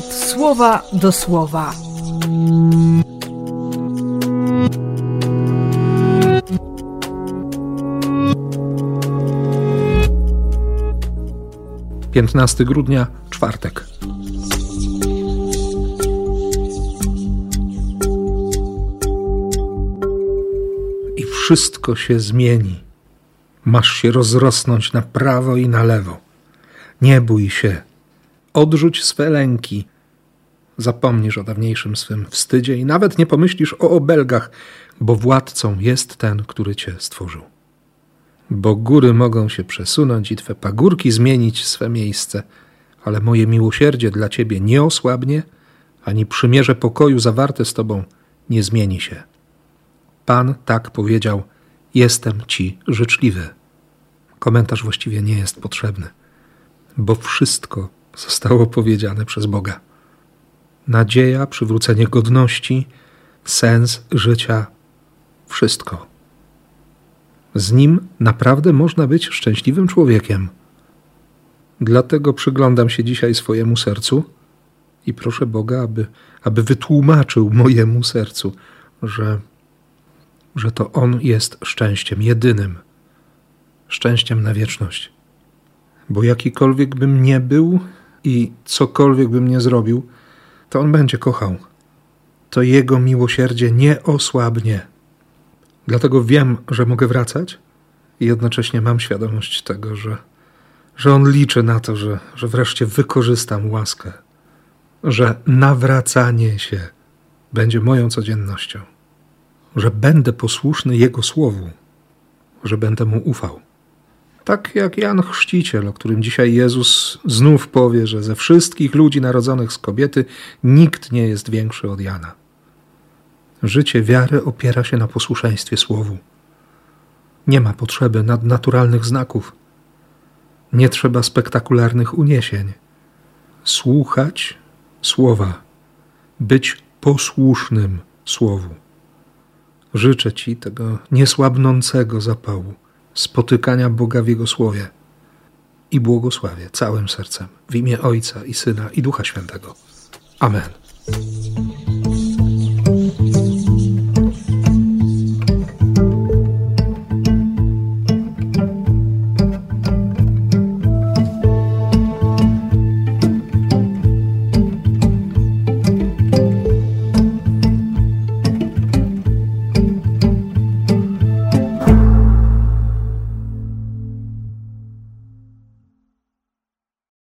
słowa do słowa. Piętnasty grudnia, czwartek. I wszystko się zmieni. Masz się rozrosnąć na prawo i na lewo. Nie bój się. Odrzuć swe lęki. Zapomnisz o dawniejszym swym wstydzie i nawet nie pomyślisz o obelgach, bo władcą jest ten, który cię stworzył. Bo góry mogą się przesunąć i twe pagórki zmienić swe miejsce, ale moje miłosierdzie dla ciebie nie osłabnie, ani przymierze pokoju zawarte z tobą nie zmieni się. Pan tak powiedział: Jestem ci życzliwy. Komentarz właściwie nie jest potrzebny, bo wszystko zostało powiedziane przez Boga. Nadzieja, przywrócenie godności, sens życia, wszystko. Z nim naprawdę można być szczęśliwym człowiekiem. Dlatego przyglądam się dzisiaj swojemu sercu i proszę Boga, aby, aby wytłumaczył mojemu sercu, że, że to On jest szczęściem jedynym, szczęściem na wieczność. Bo jakikolwiek bym nie był i cokolwiek bym nie zrobił, to On będzie kochał. To Jego miłosierdzie nie osłabnie. Dlatego wiem, że mogę wracać i jednocześnie mam świadomość tego, że, że On liczy na to, że, że wreszcie wykorzystam łaskę, że nawracanie się będzie moją codziennością, że będę posłuszny Jego słowu, że będę Mu ufał. Tak jak Jan Chrzciciel, o którym dzisiaj Jezus znów powie, że ze wszystkich ludzi narodzonych z kobiety nikt nie jest większy od Jana. Życie wiary opiera się na posłuszeństwie Słowu. Nie ma potrzeby nadnaturalnych znaków. Nie trzeba spektakularnych uniesień. Słuchać Słowa, być posłusznym Słowu. Życzę Ci tego niesłabnącego zapału spotykania Boga w Jego Słowie i błogosławię całym sercem w imię Ojca i Syna i Ducha Świętego. Amen.